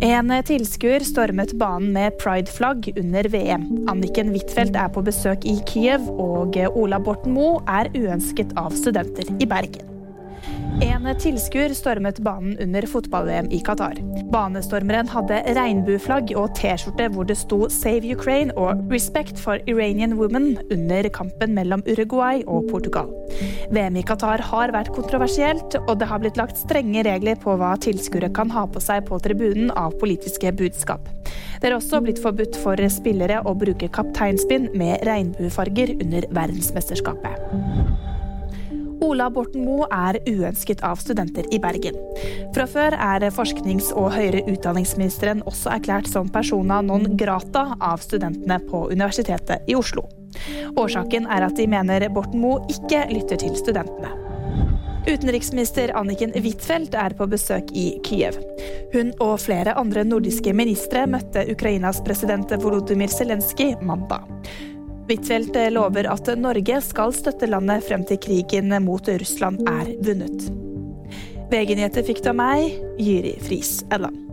En tilskuer stormet banen med prideflagg under VM. Anniken Huitfeldt er på besøk i Kiev, og Ola Borten Moe er uønsket av studenter i Bergen. En tilskuer stormet banen under fotball-VM i Qatar. Banestormeren hadde regnbueflagg og T-skjorte hvor det sto 'Save Ukraine' og 'Respect for Iranian Women' under kampen mellom Uruguay og Portugal. VM i Qatar har vært kontroversielt, og det har blitt lagt strenge regler på hva tilskuere kan ha på seg på tribunen av politiske budskap. Det er også blitt forbudt for spillere å bruke kapteinspinn med regnbuefarger under verdensmesterskapet. Ola Borten Moe er uønsket av studenter i Bergen. Fra før er forsknings- og høyere utdanningsministeren også erklært som persona non grata av studentene på Universitetet i Oslo. Årsaken er at de mener Borten Moe ikke lytter til studentene. Utenriksminister Anniken Huitfeldt er på besøk i Kiev. Hun og flere andre nordiske ministre møtte Ukrainas president Volodymyr Zelenskyj mandag. Huitfeldt lover at Norge skal støtte landet frem til krigen mot Russland er vunnet. VG-nyheter fikk du av meg, Jyri Friis Edland.